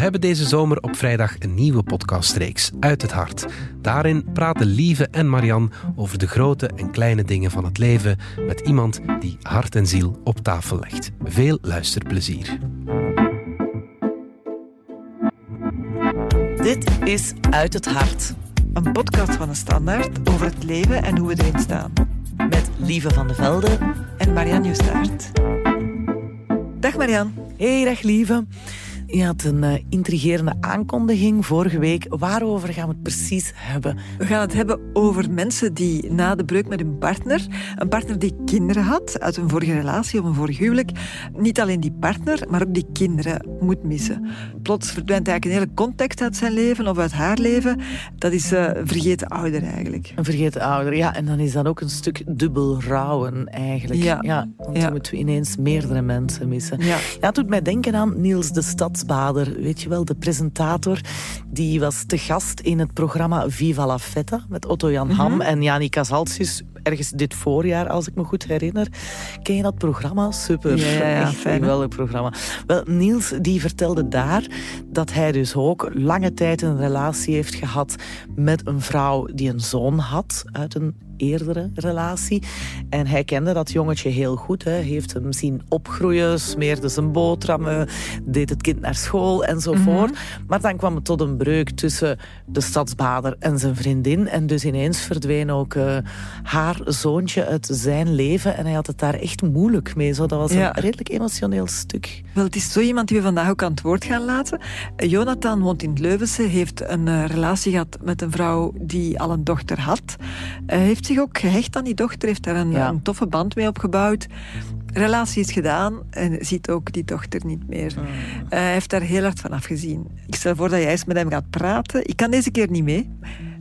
hebben deze zomer op vrijdag een nieuwe podcastreeks, Uit het Hart. Daarin praten Lieve en Marian over de grote en kleine dingen van het leven met iemand die hart en ziel op tafel legt. Veel luisterplezier. Dit is Uit het Hart. Een podcast van de Standaard over het leven en hoe we erin staan. Met Lieve van de Velde en Marianne Justaert. Dag Marianne. Hey, dag Lieve. Je had een uh, intrigerende aankondiging vorige week. Waarover gaan we het precies hebben? We gaan het hebben over mensen die na de breuk met hun partner, een partner die kinderen had uit een vorige relatie of een vorig huwelijk, niet alleen die partner, maar ook die kinderen moet missen. Plots verdwijnt eigenlijk een hele context uit zijn leven of uit haar leven. Dat is uh, vergeten ouder eigenlijk. Een vergeten ouder, ja. En dan is dat ook een stuk dubbel rouwen eigenlijk. Ja. ja want ja. dan moeten we ineens meerdere mensen missen. Ja. ja, het doet mij denken aan Niels de Stad weet je wel, de presentator, die was te gast in het programma Viva la Feta met Otto-Jan mm -hmm. Ham en Janica Zaltjes ergens dit voorjaar, als ik me goed herinner. Ken je dat programma? Super. Ja, ja, ja Echt fijn, geweldig programma. Wel, Niels die vertelde daar dat hij dus ook lange tijd een relatie heeft gehad met een vrouw die een zoon had uit een eerdere relatie. En hij kende dat jongetje heel goed. Hij heeft hem zien opgroeien, smeerde zijn boterhammen, deed het kind naar school enzovoort. Mm -hmm. Maar dan kwam het tot een breuk tussen de stadsbader en zijn vriendin. En dus ineens verdween ook uh, haar zoontje uit zijn leven. En hij had het daar echt moeilijk mee. Zo, dat was ja. een redelijk emotioneel stuk. Wel, het is zo iemand die we vandaag ook aan het woord gaan laten. Jonathan woont in Leuvense, heeft een uh, relatie gehad met een vrouw die al een dochter had. Uh, heeft zich ook gehecht aan die dochter, heeft daar een, Ja. een toffe band mee opgebouwd. Relatie is gedaan en ziet ook die dochter niet meer. Mm. Hij heeft daar heel hard van afgezien. Ik stel voor dat jij eens met hem gaat praten. Ik kan deze keer niet mee.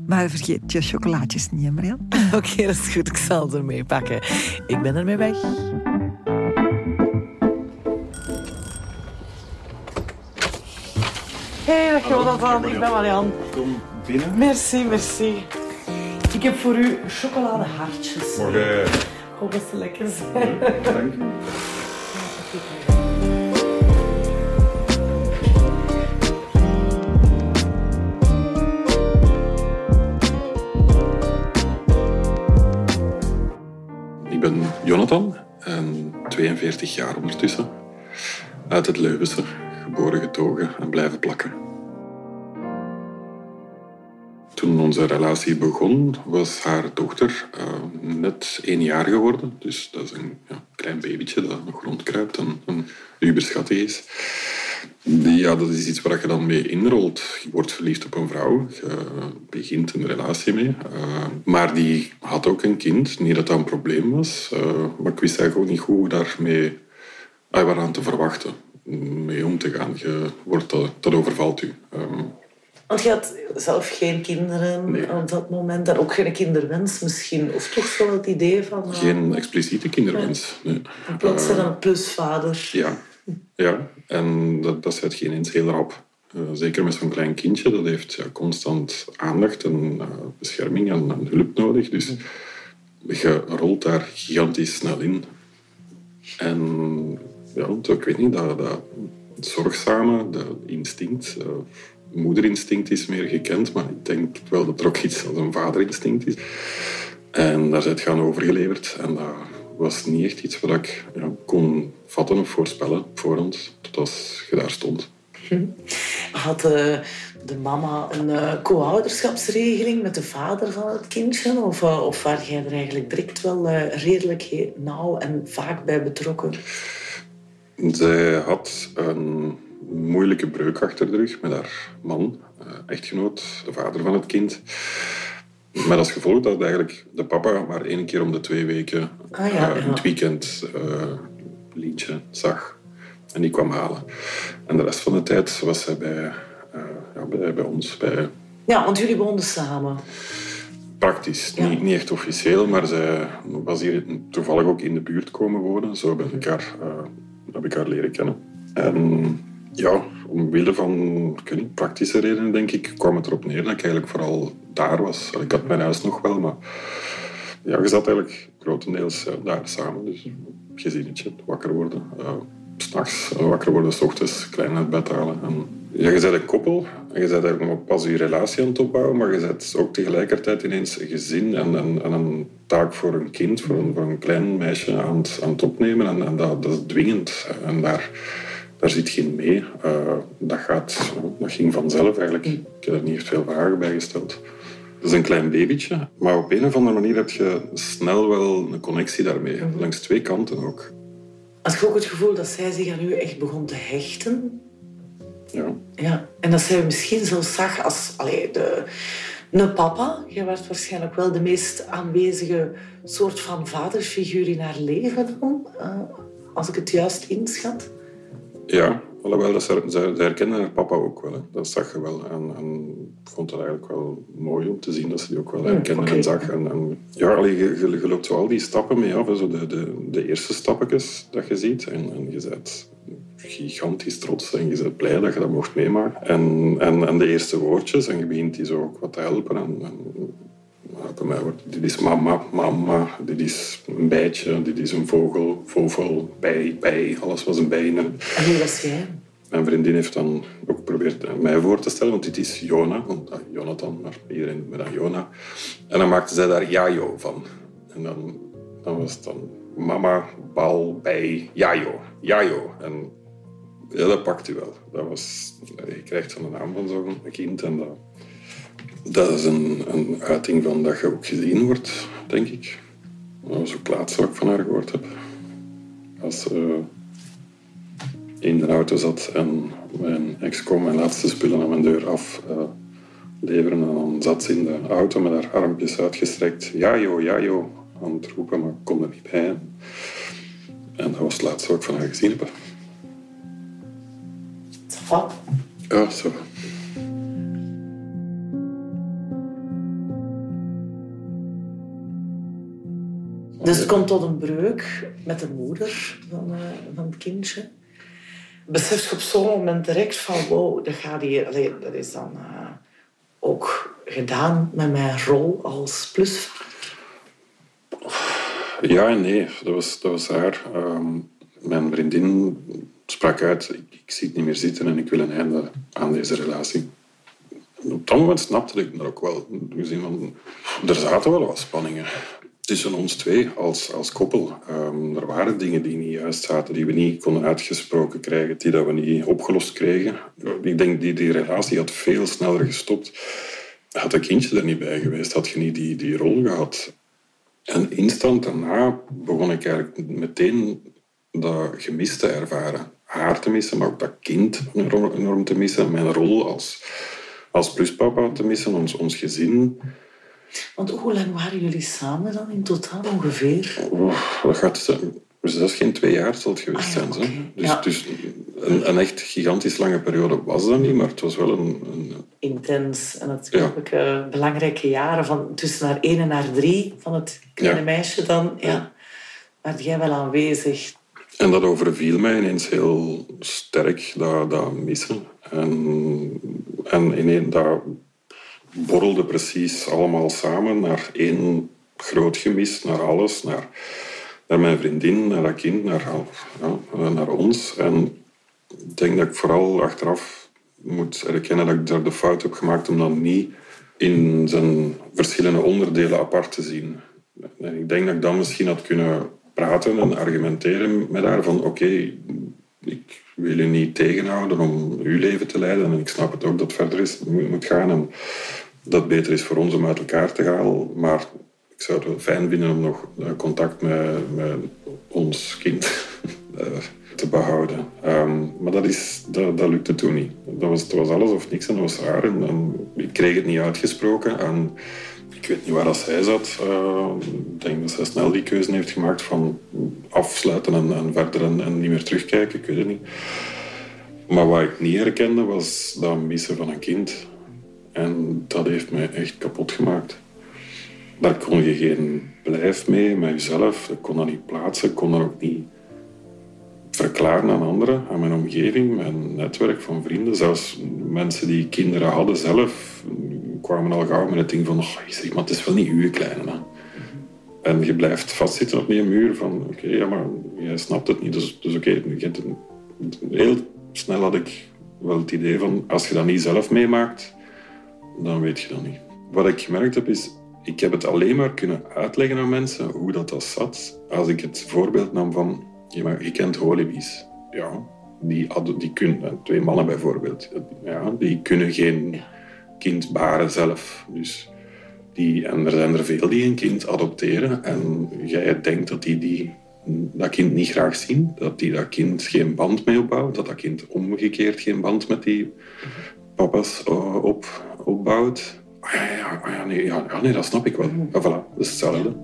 Maar vergeet je chocolaatjes niet, hè, Marianne? Oké, dat is goed. Ik zal er mee pakken. Ik ben ermee weg. Hey, dag Jonathan. Ik ben Marianne. Kom binnen. Merci, merci. Ik heb voor u chocoladehartjes. Morgen. Ik hoop dat ze lekker zijn. Dank u. Ik ben Jonathan en 42 jaar ondertussen. Uit het Leuvense, geboren getogen en blijven plakken. Toen onze relatie begon, was haar dochter uh, net één jaar geworden. Dus dat is een ja, klein babytje dat nog rondkruipt en een uberschattig is. Ja, dat is iets waar je dan mee inrolt. Je wordt verliefd op een vrouw, je begint een relatie mee. Uh, maar die had ook een kind, niet dat dat een probleem was. Uh, maar ik wist eigenlijk ook niet hoe daarmee waaraan te verwachten, mee om te gaan. Je wordt, dat, overvalt u. Um, Want je had zelf geen kinderen Nee. op dat moment. En ook geen kinderwens misschien. Of toch wel het idee van... uh, geen expliciete kinderwens. Nee. Plots er een plusvader. Ja, ja. en dat, dat zet geen eens heel rap. Uh, zeker met zo'n klein kindje, dat heeft ja, constant aandacht en uh, bescherming en, en, hulp nodig. Dus je rolt daar gigantisch snel in. En ja, zo, ik weet niet, dat, dat zorgzame, dat instinct, uh, moederinstinct is meer gekend, maar ik denk wel dat er ook iets als een vaderinstinct is. En daar zijn het gaan overgeleverd. En dat was niet echt iets wat ik ja, kon vatten of voorspellen op voorhand, tot als je daar stond. Had uh, de mama een uh, co-ouderschapsregeling met de vader van het kindje? Of, uh, of waar jij er eigenlijk direct wel redelijk nauw en vaak bij betrokken? Zij had een moeilijke breuk achter de rug met haar man, echtgenoot, de vader van het kind. Met als gevolg dat eigenlijk de papa maar één keer om de twee weken ah, ja, uh, in het weekend uh, Lientje zag. En die kwam halen. En de rest van de tijd was zij bij, uh, ja, bij, bij, ons. Bij... Ja, want jullie woonden samen. Praktisch, niet, niet, echt officieel, maar zij was hier toevallig ook in de buurt komen wonen. Zo ben ik haar, heb ik haar leren kennen. En ja, omwille van ik praktische redenen, denk ik, kwam het erop neer dat ik eigenlijk vooral daar was. Ik had mijn huis nog wel, maar ja, je zat eigenlijk grotendeels uh, daar samen. Dus gezinnetje, wakker worden. Uh, S'nachts wakker worden, s ochtends klein uit bed halen. En Ja, je bent een koppel en je bent nog pas je relatie aan het opbouwen, maar je bent ook tegelijkertijd ineens een gezin en, en, en een taak voor een kind, voor een, klein meisje aan het, aan het opnemen. En, en dat, dat is dwingend. En daar, daar zit geen mee. Uh, dat, gaat, dat ging vanzelf eigenlijk. Ik heb er niet echt veel vragen bij gesteld. Het is een klein babytje, maar op een of andere manier heb je snel wel een connectie daarmee. Langs twee kanten ook. Had je ook het gevoel dat zij zich aan u echt begon te hechten? Ja. ja. En dat zij misschien zo zag als allee, de, een papa. Je werd waarschijnlijk wel de meest aanwezige soort van vaderfiguur in haar leven dan, uh, als ik het juist inschat. Ja, alhoewel, dat ze, ze, haar papa ook wel. Hè. Dat zag je wel. En, en ik vond het eigenlijk wel mooi om te zien dat ze die ook wel herkende okay. en zag. En, en ja, allee, je, je, je, loopt zo al die stappen mee af. Zo de, de, de eerste stappetjes dat je ziet. En, en je bent gigantisch trots en je bent blij dat je dat mocht meemaken. En, en, en de eerste woordjes, en je begint die zo ook wat te helpen. En, en mij wordt dit is mama, mama, dit is een bijtje, dit is een vogel, vogel, bij, bij, alles was een bij. En wie was jij? Mijn vriendin heeft dan ook geprobeerd mij voor te stellen, want dit is Jona, want, ah, Jonathan, maar iedereen noemt me dan Jona. En dan maakte zij daar Jajo van. En dan, dan was het dan mama, bal, bij, Jajo, Jajo. En ja, dat pakt u wel. Dat was, je krijgt zo'n naam van zo'n kind en dat, dat is een, een uiting van dat je ook gezien wordt, denk ik. Dat was ook laatst wat ik van haar gehoord heb. Als ze in de auto zat en mijn ex kwam mijn laatste spullen aan mijn deur af uh, leveren. En dan zat ze in de auto met haar armpjes uitgestrekt. Ja joh, ja joh, aan het roepen, maar ik kon er niet bij. En dat was het laatste wat ik van haar gezien heb. Wat? Ja, zo. Dus het komt tot een breuk met de moeder van, uh, van het kindje. Besef je op zo'n moment direct van wow, dat, gaat hier, allee, dat is dan uh, ook gedaan met mijn rol als plusvader? Ja en nee, dat was, dat was haar. Um, mijn vriendin sprak uit, ik, ik, zie het niet meer zitten en ik wil een einde aan deze relatie. Op dat moment snapte ik dat ook wel. Gezien van, er zaten wel wat spanningen tussen ons twee als, als koppel. Um, er waren dingen die niet juist zaten, die we niet konden uitgesproken krijgen, die dat we niet opgelost kregen. Ik denk die die relatie had veel sneller gestopt. Had dat kindje er niet bij geweest, had je niet die, die rol gehad. En instant daarna begon ik eigenlijk meteen dat gemis te ervaren. Haar te missen, maar ook dat kind enorm te missen. Mijn rol als, als pluspapa te missen, ons, ons gezin. Want hoe lang waren jullie samen dan in totaal ongeveer? Oh, dat gaat dus dat is geen twee jaar zal het geweest Ah, ja, zijn. Hè? Dus, Ja. dus een, een echt gigantisch lange periode was dat niet, maar het was wel een... een Intens en natuurlijk eh, belangrijke jaren van tussen naar één en naar drie van het kleine meisje dan. Ja. Werd jij wel aanwezig? en dat overviel mij ineens heel sterk, dat, dat missen. En, en ineens, dat borrelde precies allemaal samen naar één groot gemis, naar alles, naar, naar mijn vriendin, naar dat kind, naar, ja, naar ons. En ik denk dat ik vooral achteraf moet erkennen dat ik daar de fout heb gemaakt om dat niet in zijn verschillende onderdelen apart te zien. En ik denk dat ik dan misschien had kunnen praten en argumenteren met haar van oké, ik wil je niet tegenhouden om uw leven te leiden en ik snap het ook dat het verder is, moet gaan en dat het beter is voor ons om uit elkaar te gaan, maar ik zou het wel fijn vinden om nog eh, contact met, met ons kind eh, te behouden. Ehm, maar dat, is, dat, dat lukte toen niet. Dat was, het was alles of niks en dat was raar. En, ik kreeg het niet uitgesproken. En ik weet niet waar dat zij zat. Eh, ik denk dat zij snel die keuze heeft gemaakt van afsluiten en, verder en, en niet meer terugkijken. Ik weet niet. Maar wat ik niet herkende was dat missen van een kind. En dat heeft mij echt kapot gemaakt. Daar kon je geen blijf mee met jezelf. Ik kon dat niet plaatsen. Ik kon dat ook niet verklaren aan anderen, aan mijn omgeving, mijn netwerk van vrienden. Zelfs mensen die kinderen hadden zelf, kwamen al gauw met het ding van oh, zeg maar, het is wel niet uw kleine. Hè. En je blijft vastzitten op die muur van oké, ja, maar jij snapt het niet. Dus, dus oké, heel snel had ik wel het idee van als je dat niet zelf meemaakt, dan weet je dat niet. Wat ik gemerkt heb is, ik heb het alleen maar kunnen uitleggen aan mensen hoe dat, dat zat als ik het voorbeeld nam van, je kent holibies. Ja, die, die kunnen, twee mannen bijvoorbeeld, ja, die kunnen geen kind baren zelf. Dus die, en er zijn er veel die een kind adopteren en jij denkt dat die, die dat kind niet graag zien, dat die dat kind geen band mee opbouwt, dat dat kind omgekeerd geen band met die papa's eh, op, opbouwt. Ah ja, ja, ah ja, nee, ja, nee, dat snap ik wel. Ja, voilà, dat is hetzelfde.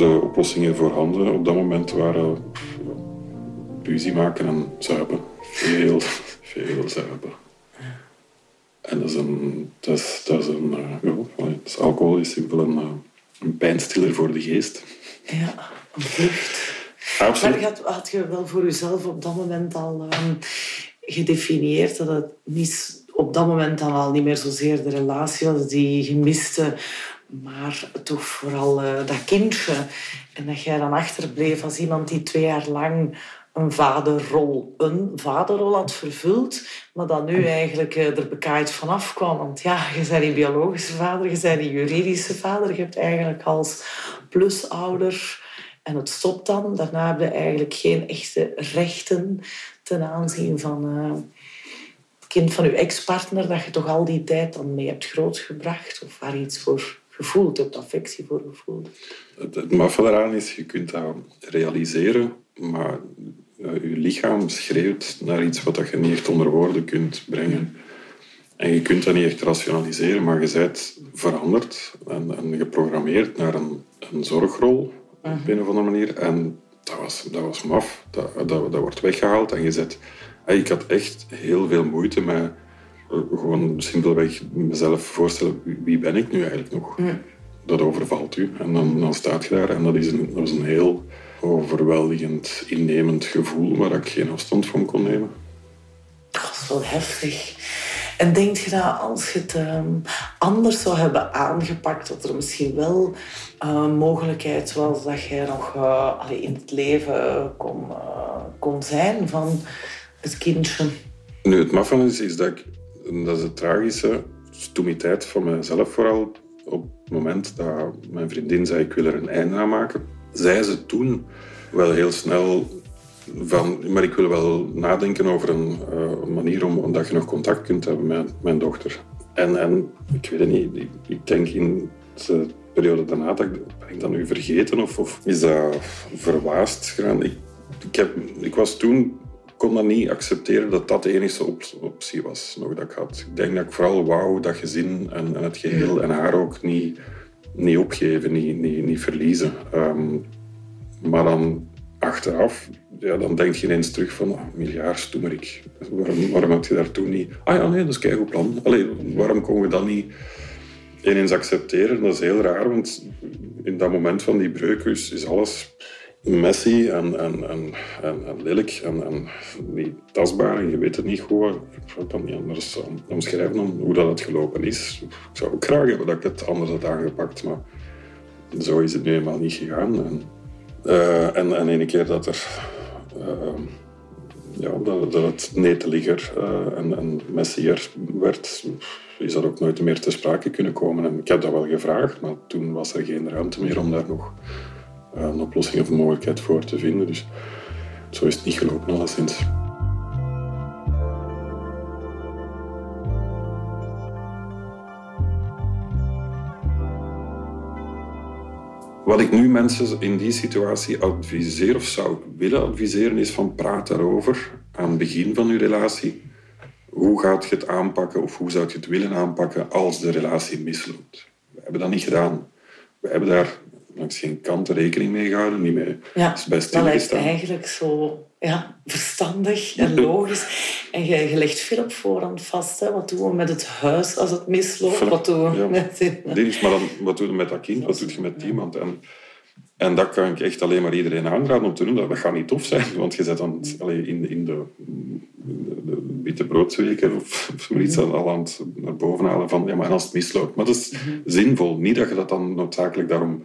De oplossingen voorhanden op dat moment waren ruzie maken en zuipen. Heel veel zuipen. En dat is een, dat is, dat is een, uh, ja, dus alcohol is simpel een, uh, een pijnstiller voor de geest. Ja, een vlucht. Absoluut. Maar had, had je wel voor jezelf op dat moment al um, gedefinieerd dat het niet, op dat moment dan al niet meer zozeer de relatie was die je miste, maar toch vooral uh, dat kindje. En dat jij dan achterbleef als iemand die twee jaar lang een vaderrol, een vaderrol had vervuld, maar dat nu eigenlijk eh, er bekaaid vanaf kwam. Want ja, je bent niet biologische vader, je bent niet juridische vader. Je hebt eigenlijk als plusouder en het stopt dan. Daarna heb je eigenlijk geen echte rechten ten aanzien van uh, het kind van je ex-partner dat je toch al die tijd dan mee hebt grootgebracht of waar iets voor gevoeld hebt, affectie voor gevoeld. Het, het maffe eraan is, je kunt dat realiseren, maar uh, je lichaam schreeuwt naar iets wat je niet echt onder woorden kunt brengen. En je kunt dat niet echt rationaliseren, maar je bent veranderd en, en geprogrammeerd naar een, een zorgrol op mhm. een of andere manier. En dat was, dat was maf. Dat, dat, dat wordt weggehaald en je zet... Ik had echt heel veel moeite met eh, gewoon simpelweg mezelf voorstellen, wie ben ik nu eigenlijk nog? Dat overvalt u. En dan, dan staat je daar en dat is een, dat is een heel overweldigend, innemend gevoel waar ik geen afstand van kon nemen. Dat is wel heftig. En denk je dat als je het ehm, anders zou hebben aangepakt, dat er misschien wel uh, mogelijkheid was dat jij nog uh, in het leven kon, uh, kon zijn van het kindje? Nu, het maf is, is dat ik, dat is het tragische, stoemiteit van mezelf vooral, op het moment dat mijn vriendin zei ik wil er een einde aan maken zei ze toen wel heel snel van, maar ik wil wel nadenken over een uh, manier om, omdat je nog contact kunt hebben met mijn dochter. En, en ik weet het niet, ik, denk in de periode daarna, dat ik, ben ik dat nu vergeten of, of is dat verwaast gegaan? Ik, ik, heb, ik was toen, kon dat niet accepteren dat dat de enige optie was nog dat ik had. Ik denk dat ik vooral wou dat gezin en, en het geheel en haar ook niet niet opgeven, niet, niet, niet verliezen. Ehm, maar dan achteraf, ja, dan denk je ineens terug van, oh, miljard stoemerik. Waarom, waarom had je daar toen niet... Ah ja, nee, dat is een goed plan. Allee, waarom konden we dat niet ineens accepteren? Dat is heel raar, want in dat moment van die breuk is, is alles messy en, en, en, en, lelijk en, niet tastbaar en je weet het niet goed. Ik kan niet anders omschrijven dan hoe dat het gelopen is. Ik zou ook graag hebben dat ik het anders had aangepakt, maar zo is het nu eenmaal niet gegaan. En, uh, en, en ene keer dat er... Uh, ja, dat, het neteligger uh, en, en messier werd, is dat ook nooit meer te sprake kunnen komen. En ik heb dat wel gevraagd, maar toen was er geen ruimte meer om daar nog eh, een oplossing of een mogelijkheid voor te vinden. Dus zo is het niet gelopen, alleszins. Wat ik nu mensen in die situatie adviseer of zou willen adviseren, is van praat daarover aan het begin van uw relatie. Hoe gaat je het aanpakken of hoe zou je het willen aanpakken als de relatie misloopt? We hebben dat niet gedaan. We hebben daar langs geen kant rekening mee gehouden, niet mee ja, is bij Dat lijkt eigenlijk zo ja, verstandig en logisch. En je, je legt veel op voorhand vast. Hè. Wat doen we met het huis als het misloopt? Wat doen we ja. met... maar dan, wat doe je met dat kind? Wat doe je met iemand? En, en dat kan ik echt alleen maar iedereen aanraden om te doen. Dat, gaat niet tof zijn, want je zit dan in, in de, witte broodsweken of, of iets aan, al aan het naar boven halen van ja, maar als het misloopt. Maar dat is zinvol. Niet dat je dat dan noodzakelijk daarom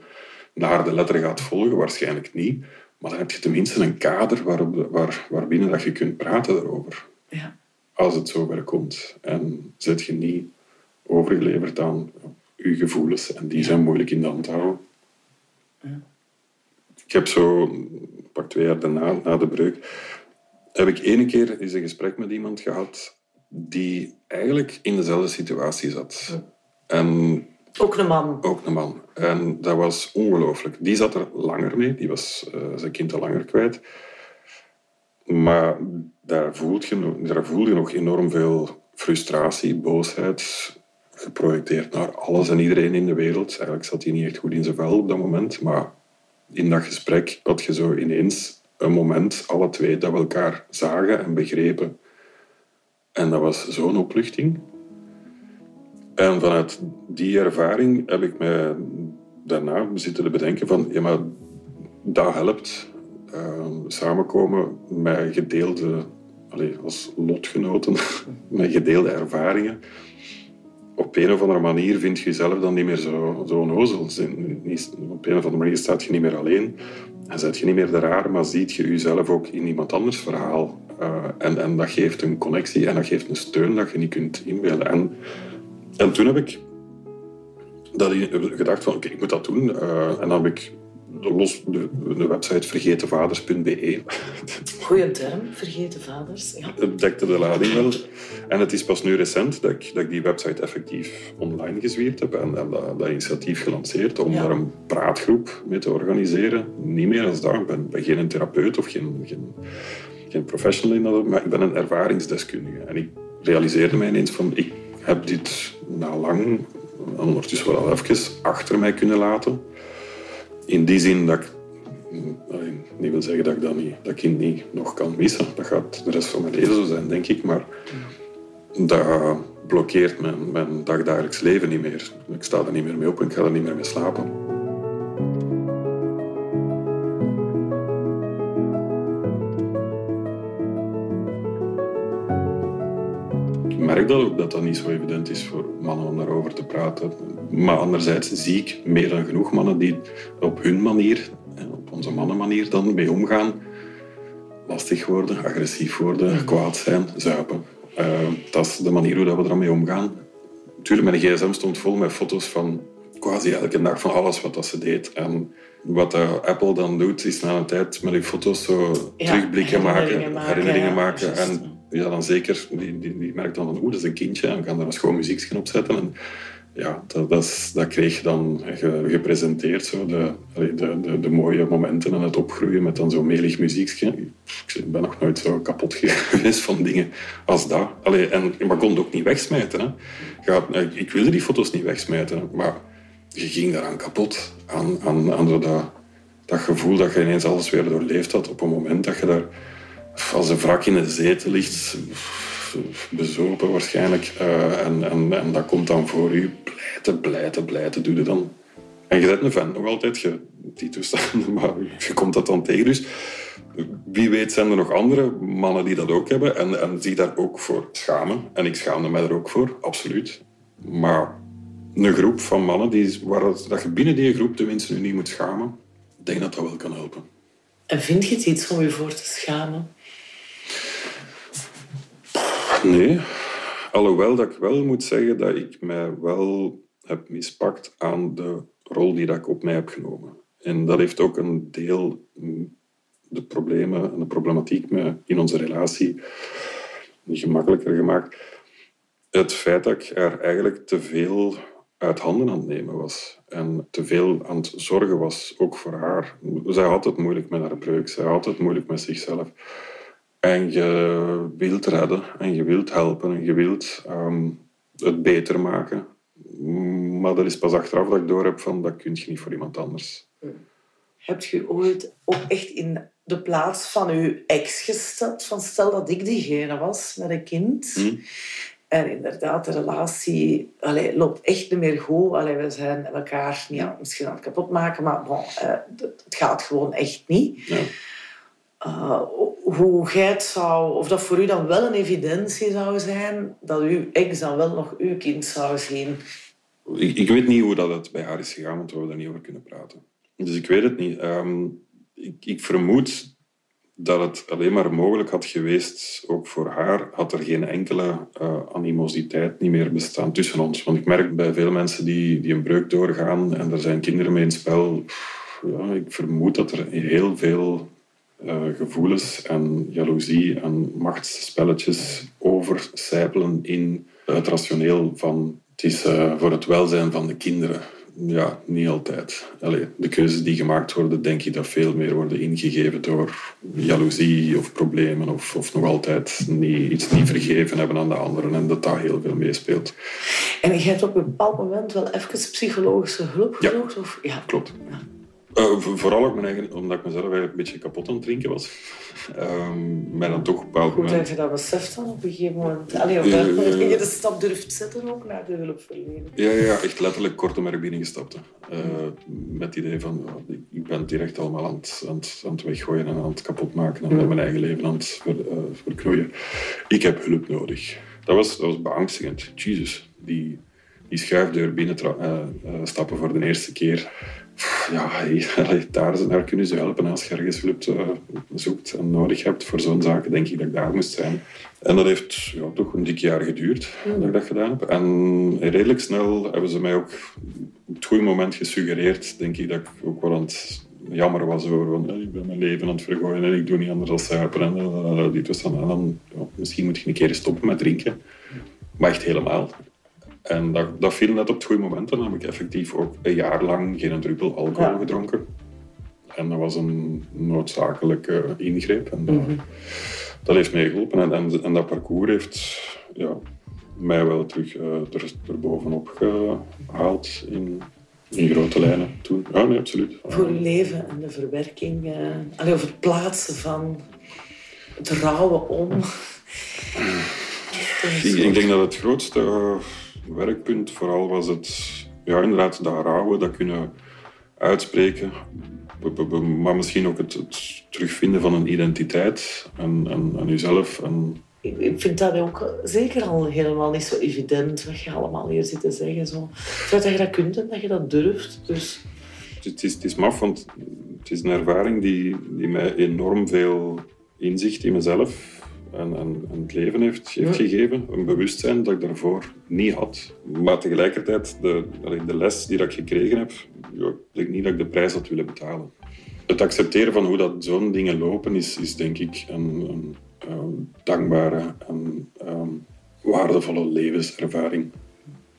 naar de letter gaat volgen, waarschijnlijk niet. Maar dan heb je tenminste een kader waarop, waar, waarbinnen dat je kunt praten erover. Ja. Als het zover komt. En zet je niet overgeleverd aan je gevoelens. En die zijn moeilijk in de hand te houden. Ik heb zo, pak twee jaar daarna, na de breuk, heb ik ene keer eens een gesprek met iemand gehad die eigenlijk in dezelfde situatie zat. En Ook een man. ook een man. En dat was ongelooflijk. Die zat er langer mee. Die was eh, zijn kind al langer kwijt. Maar daar voelde je, daar voelde je nog enorm veel frustratie, boosheid, geprojecteerd naar alles en iedereen in de wereld. Eigenlijk zat hij niet echt goed in zijn vel op dat moment. Maar in dat gesprek had je zo ineens een moment, alle twee, dat we elkaar zagen en begrepen. En dat was zo'n opluchting. En vanuit die ervaring heb ik mij daarna zitten te bedenken van, ja maar dat helpt. Eh, samenkomen met gedeelde, allee, als lotgenoten, met gedeelde ervaringen. Op een of andere manier vind je jezelf dan niet meer zo, zo onnozel. Op een of andere manier staat je niet meer alleen. En zet je niet meer de raar, maar ziet je jezelf ook in iemand anders verhaal. Eh, en, en dat geeft een connectie en dat geeft een steun dat je niet kunt inbeelden. En, en toen heb ik dat gedacht van, oké, ik moet dat doen. Eh, en dan heb ik los de, de website vergetenvaders.be. Goeie term, vergeten vaders. Ja. Het dekte de lading wel. En het is pas nu recent dat ik, dat ik die website effectief online gezwierd heb en, en dat, dat initiatief gelanceerd om Ja. daar een praatgroep mee te organiseren. Niet meer als dat. Ik ben, ben geen therapeut of geen, geen, geen professional in dat, maar ik ben een ervaringsdeskundige. En ik realiseerde mij ineens van, ik heb dit na lang, ondertussen wel al even, achter mij kunnen laten. In die zin dat ik niet wil zeggen dat ik dat, niet, dat kind niet nog kan missen. Dat gaat de rest van mijn leven zo zijn, denk ik. Maar dat blokkeert mijn, mijn dagdagelijks leven niet meer. Ik sta er niet meer mee op en ik ga er niet meer mee slapen. Ik dat ook dat dat niet zo evident is voor mannen om daarover te praten. Maar anderzijds zie ik meer dan genoeg mannen die op hun manier, op onze mannenmanier dan mee omgaan. Lastig worden, agressief worden, kwaad zijn, zuipen. Eh, dat is de manier hoe dat we ermee omgaan. Natuurlijk, mijn gsm stond vol met foto's van quasi elke dag van alles wat dat ze deed. En wat Apple dan doet, is na een tijd met die foto's zo Ja, terugblikken maken, herinneringen maken, herinneringen. En ja, dan zeker, die, die, die merkt dan van, oeh, dat is een kindje, we gaan daar een schoon muziekje op zetten. En ja, dat, dat, dat kreeg je dan ge- gepresenteerd, zo, de, de, de, de mooie momenten en het opgroeien met dan zo'n melig muziekje. Ik ben nog nooit zo kapot geweest van dingen als dat. Allee, en, maar kon het ook niet wegsmijten. Hè. Had- ik- wilde die foto's niet wegsmijten, maar je ging daaraan kapot. Aan, aan, aan dat, dat gevoel dat je ineens alles weer doorleefd had op een moment dat je daar als een wrak in een zetel ligt, bezopen waarschijnlijk, eh, en, en, en dat komt dan voor u, blijten, blijten, blijten, doe je dan. En je bent een fan, nog altijd, je, die toestanden, maar je komt dat dan tegen. Dus wie weet zijn er nog andere mannen die dat ook hebben en, en zich daar ook voor schamen. En ik schaamde mij er ook voor, absoluut. Maar een groep van mannen, die, waar dat, je binnen die groep tenminste nu niet moet schamen, ik denk dat dat wel kan helpen. En vind je het iets om je voor te schamen? Nee, alhoewel dat ik wel moet zeggen dat ik mij wel heb mispakt aan de rol die dat ik op mij heb genomen. En dat heeft ook een deel de problemen en de problematiek in onze relatie gemakkelijker gemaakt. Het feit dat ik er eigenlijk te veel uit handen aan het nemen was. En te veel aan het zorgen was, ook voor haar. Zij had het moeilijk met haar breuk. Zij had het moeilijk met zichzelf. En je wilt redden en je wilt helpen en je wilt ehm, het beter maken. Maar dat is pas achteraf dat ik door heb van dat kun je niet voor iemand anders. Heb je ooit ook echt in de plaats van je ex gesteld? Van stel dat ik diegene was met een kind. Hm. En inderdaad, de relatie allee, loopt echt niet meer goed. Allee, we zijn elkaar ja, misschien aan het kapot maken, maar bon, eh, het het gaat gewoon echt niet. Ja. Uh, hoe gij het zou, of dat voor u dan wel een evidentie zou zijn dat uw ex dan wel nog uw kind zou zien. Ik, ik weet niet hoe dat het bij haar is gegaan, want we hebben daar niet over kunnen praten. Dus ik weet het niet. Um, ik, ik vermoed dat het alleen maar mogelijk had geweest, ook voor haar, had er geen enkele uh, animositeit niet meer bestaan tussen ons. Want ik merk bij veel mensen die, die een breuk doorgaan en er zijn kinderen mee in spel, ja, ik vermoed dat er heel veel uh, gevoelens en jaloezie en machtsspelletjes overcijpelen in het rationeel van het is uh, voor het welzijn van de kinderen. Ja, niet altijd. Allee, de keuzes die gemaakt worden, denk ik dat veel meer worden ingegeven door jaloezie of problemen of, of nog altijd niet, iets niet vergeven hebben aan de anderen en dat dat heel veel meespeelt. En je hebt op een bepaald moment wel even psychologische hulp gezocht? Ja, of? ja. klopt. Ja. Uh, vooral ook mijn eigen, omdat ik mezelf eigenlijk een beetje kapot aan het drinken was. Um, maar dan toch op Goed moment... dat je dat beseft dan op een gegeven moment. Allee, uh, je de stap durft zetten ook naar de hulpverlening. Ja, ja, echt letterlijk kort om er binnengestapt. Uh, met het idee van, uh, ik ben het hier echt allemaal aan het, aan, het, aan het weggooien en aan het kapotmaken en mijn eigen leven aan het ver, verknoeien. Ik heb hulp nodig. Dat was, dat was beangstigend. Jezus, die, die schuifdeur binnen stappen voor de eerste keer ja, daar, daar kunnen ze helpen als je ergens hulp uh, zoekt en nodig hebt. Voor zo'n zaken denk ik dat ik daar moest zijn. En dat heeft ja, toch een dik jaar geduurd mm. dat ik dat gedaan heb. En redelijk snel hebben ze mij ook op het goede moment gesuggereerd, denk ik, dat ik ook wel aan het jammer was over van, ik ben mijn leven aan het vergooien en ik doe niet anders dan suipen. En, uh, dit was dan, en dan ja, misschien moet je een keer stoppen met drinken. Maar echt helemaal. En dat, dat viel net op het goede moment. En dan heb ik effectief ook een jaar lang geen druppel alcohol ja. gedronken. En dat was een noodzakelijke ingreep. En dat, mm -hmm. dat heeft mij geholpen. En, en, en, dat parcours heeft ja, mij wel terug uh, er, erbovenop gehaald in, in grote lijnen toen. Ja, nee, absoluut. Voor uw leven en de verwerking, uh, allee, of het plaatsen van het rouwen om. ik, ik denk dat het grootste werkpunt vooral was het, ja, inderdaad, dat rouwen, dat kunnen uitspreken. Maar misschien ook het, het terugvinden van een identiteit en, en, en jezelf. En... Ik vind dat ook zeker al helemaal niet zo evident, wat je allemaal hier zit te zeggen. Zo. Dat je dat kunt en dat je dat durft. Dus... Het, is, het is maf, want het is een ervaring die, die mij enorm veel inzicht in mezelf en, het leven heeft, heeft gegeven. Een bewustzijn dat ik daarvoor niet had. Maar tegelijkertijd, de, de les die dat ik gekregen heb, ja, ik niet dat ik de prijs had willen betalen. Het accepteren van hoe dat zo'n dingen lopen is, is denk ik een, een, een dankbare en um, waardevolle levenservaring.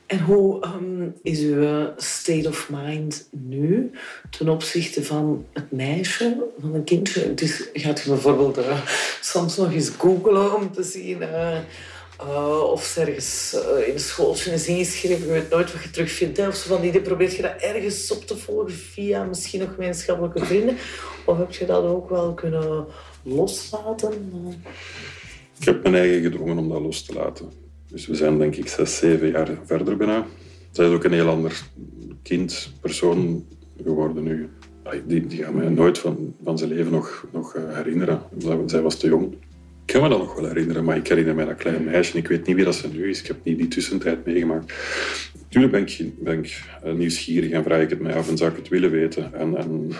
En hoe um, is uw state of mind nu ten opzichte van het meisje, van een kindje? Dus gaat je bijvoorbeeld uh, soms nog eens googlen om te zien uh, uh, of ze ergens in een schooltje is ingeschreven. Je weet nooit wat je terugvindt. Of zo van die probeert je dat ergens op te volgen via misschien nog gemeenschappelijke vrienden? Of heb je dat ook wel kunnen loslaten? Ik heb mijn eigen gedwongen om dat los te laten. Dus we zijn denk ik zes, zeven jaar verder bijna. Zij is ook een heel ander kind, persoon geworden nu. Die, die gaat mij nooit van, van zijn leven nog, nog eh, herinneren. Zij was te jong. Ik kan me dat nog wel herinneren, maar ik herinner mij dat kleine meisje. Ik weet niet wie dat ze nu is. Ik heb niet die tussentijd meegemaakt. Tuurlijk ben ik, ben ik eh, nieuwsgierig en vraag ik het mij af en zou ik het willen weten. En, en,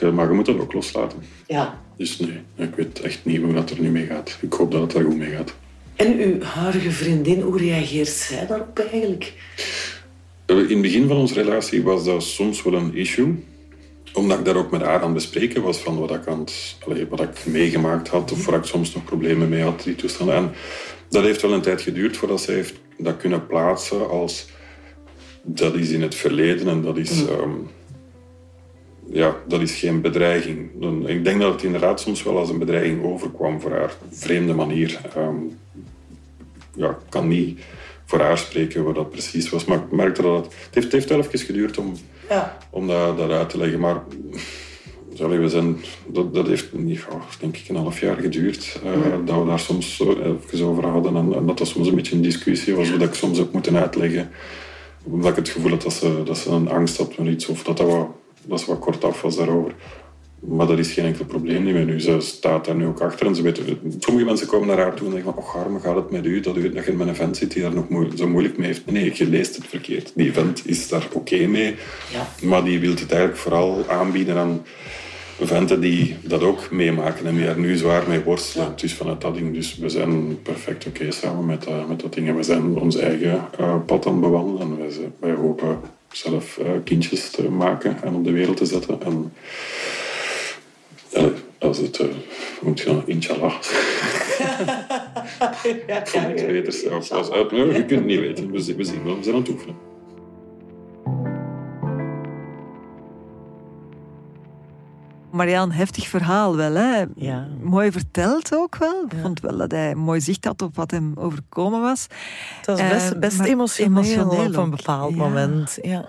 ja, maar je moet dat ook loslaten. Ja. Dus nee, ik weet echt niet hoe dat er nu mee gaat. Ik hoop dat het er goed mee gaat. En uw huidige vriendin, hoe reageert zij daarop eigenlijk? In het begin van onze relatie was dat soms wel een issue. Omdat ik daar ook met haar aan het bespreken was van wat ik, aan het, wat ik meegemaakt had of waar ik soms nog problemen mee had, die toestanden. En dat heeft wel een tijd geduurd voordat zij heeft dat kunnen plaatsen als dat is in het verleden en dat is, um, ja, dat is geen bedreiging. Ik denk dat het inderdaad soms wel als een bedreiging overkwam voor haar vreemde manier. Um, ja, ik kan niet voor haar spreken wat dat precies was. Maar ik merkte dat het... Het heeft, het heeft wel even geduurd om, ja. om dat, dat uit te leggen. Maar sorry, we zijn, dat, dat heeft oh, denk ik een half jaar geduurd. Uh, ja. Dat we daar soms even over hadden. En, en, dat dat soms een beetje een discussie was. Dat ik soms ook moeten uitleggen. Omdat ik het gevoel had dat ze, dat ze een angst had van iets. Of dat, dat, wat, dat ze wat kortaf was daarover. Maar dat is geen enkel probleem niet meer nu. Ze staat daar nu ook achter en ze weet, sommige mensen komen naar haar toe en zeggen van, oh Harme, gaat het met u? Dat u weet dat je met een vent zit die daar nog zo moeilijk mee heeft. Nee, je leest het verkeerd. Die vent is daar oké mee, ja. maar die wil het eigenlijk vooral aanbieden aan venten die dat ook meemaken en die er nu zwaar mee worstelen. Het is vanuit dat ding. Dus we zijn perfect oké samen met, uh, met dat ding. En we zijn ons eigen uh, pad aan het bewandelen. Wij, wij hopen zelf uh, kindjes te maken en op de wereld te zetten. En als het, uh, moet je inshallah. ja, Voor niks beter zelfs. Als, je kunt het niet weten. We, we zien wel, we zijn aan het oefenen. Marianne, heftig verhaal wel. Hè? Ja. Mooi verteld ook wel. Ik vond wel dat hij mooi zicht had op wat hem overkomen was. Het was best, uh, best emotioneel, emotioneel, op een bepaald moment. Ja.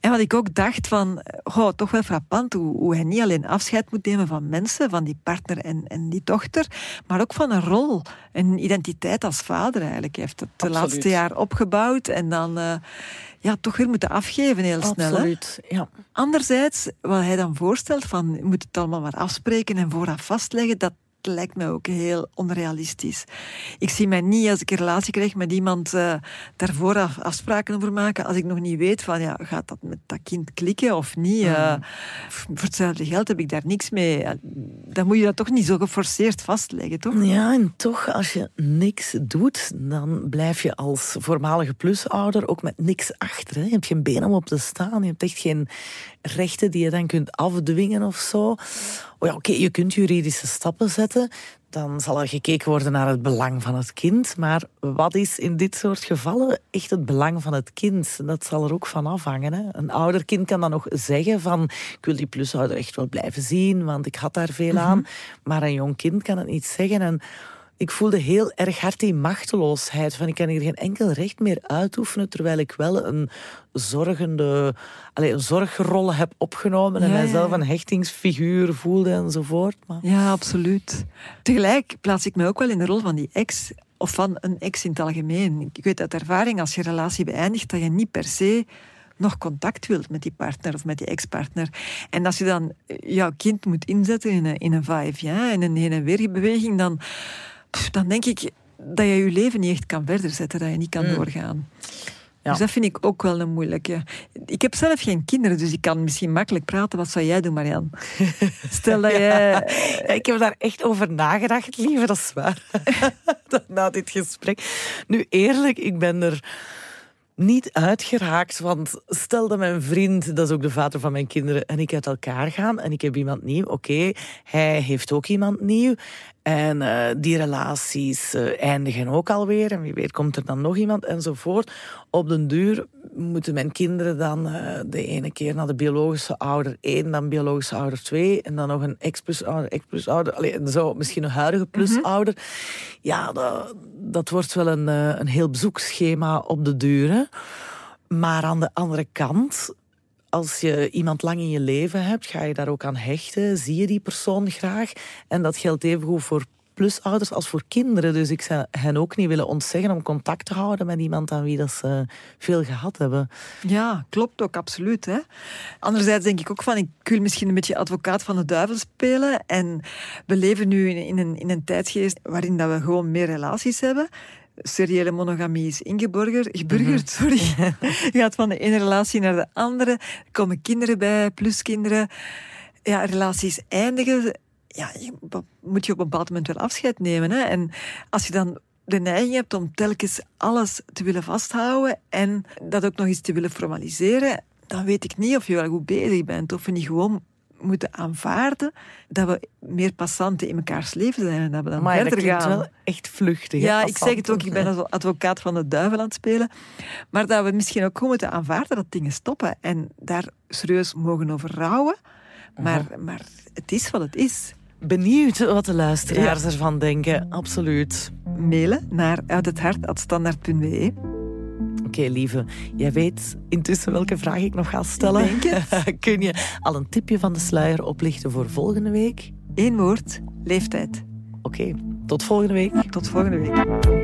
En wat ik ook dacht van, oh, toch wel frappant hoe, hoe, hij niet alleen afscheid moet nemen van mensen, van die partner en, en die dochter, maar ook van een rol, een identiteit als vader eigenlijk. Hij heeft het de laatste jaar opgebouwd en dan... Uh, ja, toch weer moeten afgeven heel snel. Absoluut, ja. Anderzijds, wat hij dan voorstelt van je moet het allemaal maar afspreken en vooraf vastleggen, dat lijkt me ook heel onrealistisch. Ik zie mij niet als ik een relatie krijg met iemand uh, daarvoor afspraken over maken als ik nog niet weet van ja, gaat dat met dat kind klikken of niet. Uh, voor hetzelfde geld heb ik daar niks mee. Dan moet je dat toch niet zo geforceerd vastleggen, toch? Ja, en toch, als je niks doet, dan blijf je als voormalige plusouder ook met niks achter. Hè. Je hebt geen been om op te staan, je hebt echt geen rechten die je dan kunt afdwingen of zo. Oh ja, oké, je kunt juridische stappen zetten. Dan zal er gekeken worden naar het belang van het kind. Maar wat is in dit soort gevallen echt het belang van het kind? Dat zal er ook van afhangen. Hè? Een ouder kind kan dan nog zeggen van... ik wil die plusouder echt wel blijven zien, want ik had daar veel aan. Mhm. Maar een jong kind kan het niet zeggen. En ik voelde heel erg hard die machteloosheid. Van ik kan hier geen enkel recht meer uitoefenen, terwijl ik wel een zorgende, allez, een zorgrol heb opgenomen en mijzelf een hechtingsfiguur voelde enzovoort. Maar... Ja, absoluut. Tegelijk plaats ik me ook wel in de rol van die ex of van een ex in het algemeen. Ik weet uit ervaring, als je relatie beëindigt, dat je niet per se nog contact wilt met die partner of met die ex-partner. En als je dan jouw kind moet inzetten in een, in een vijf, ja, in een heen- en weerbeweging, dan dan denk ik dat je je leven niet echt kan verder zetten, dat je niet kan mm. doorgaan. Ja. Dus dat vind ik ook wel een moeilijke. Ik heb zelf geen kinderen, dus ik kan misschien makkelijk praten. Wat zou jij doen, Marianne? Stel dat je... ik heb daar echt over nagedacht, lieve, dat is waar. Na dit gesprek. Nu, eerlijk, ik ben er niet uitgeraakt. Want stel dat mijn vriend, dat is ook de vader van mijn kinderen, en ik uit elkaar gaan en ik heb iemand nieuw. Oké, hij heeft ook iemand nieuw. En uh, die relaties uh, eindigen ook alweer. En wie weet komt er dan nog iemand enzovoort. Op den duur moeten mijn kinderen dan uh, de ene keer naar de biologische ouder 1, dan biologische ouder 2. En dan nog een ex-plus-ouder, ex-plus-ouder. En zo misschien een huidige mhm. plus-ouder. Mm -hmm. Ja, dat, dat wordt wel een, een heel bezoekschema op de duur. Maar aan de andere kant als je iemand lang in je leven hebt, ga je daar ook aan hechten. Zie je die persoon graag. En dat geldt evengoed voor plusouders als voor kinderen. Dus ik zou hen ook niet willen ontzeggen om contact te houden met iemand aan wie dat ze veel gehad hebben. Ja, klopt ook, absoluut. Hè? Anderzijds denk ik ook van, ik wil misschien een beetje advocaat van de duivel spelen. En we leven nu in een, in een tijdsgeest waarin dat we gewoon meer relaties hebben seriële monogamie is ingeburgerd. Geburgerd, mhm. sorry. Je gaat van de ene relatie naar de andere. Er komen kinderen bij, plus kinderen. Ja, relaties eindigen. Ja, je, moet je op een bepaald moment wel afscheid nemen. Hè? En als je dan de neiging hebt om telkens alles te willen vasthouden en dat ook nog eens te willen formaliseren, dan weet ik niet of je wel goed bezig bent. Of je niet gewoon moeten aanvaarden dat we meer passanten in mekaars leven zijn en dat we dan maar verder dat gaan. wel echt vluchtig. Ja, ik zeg het ook, ik ben als advocaat van de duivel aan het spelen. Maar dat we misschien ook gewoon moeten aanvaarden dat dingen stoppen en daar serieus mogen over rouwen. Maar, maar het is wat het is. Benieuwd wat de luisteraars ervan denken, absoluut. Mailen naar uithethart.standaard.be Oké, lieve. Jij weet intussen welke vraag ik nog ga stellen. Kun je al een tipje van de sluier oplichten voor volgende week? Eén woord, leeftijd. Oké, tot volgende week. Tot volgende week.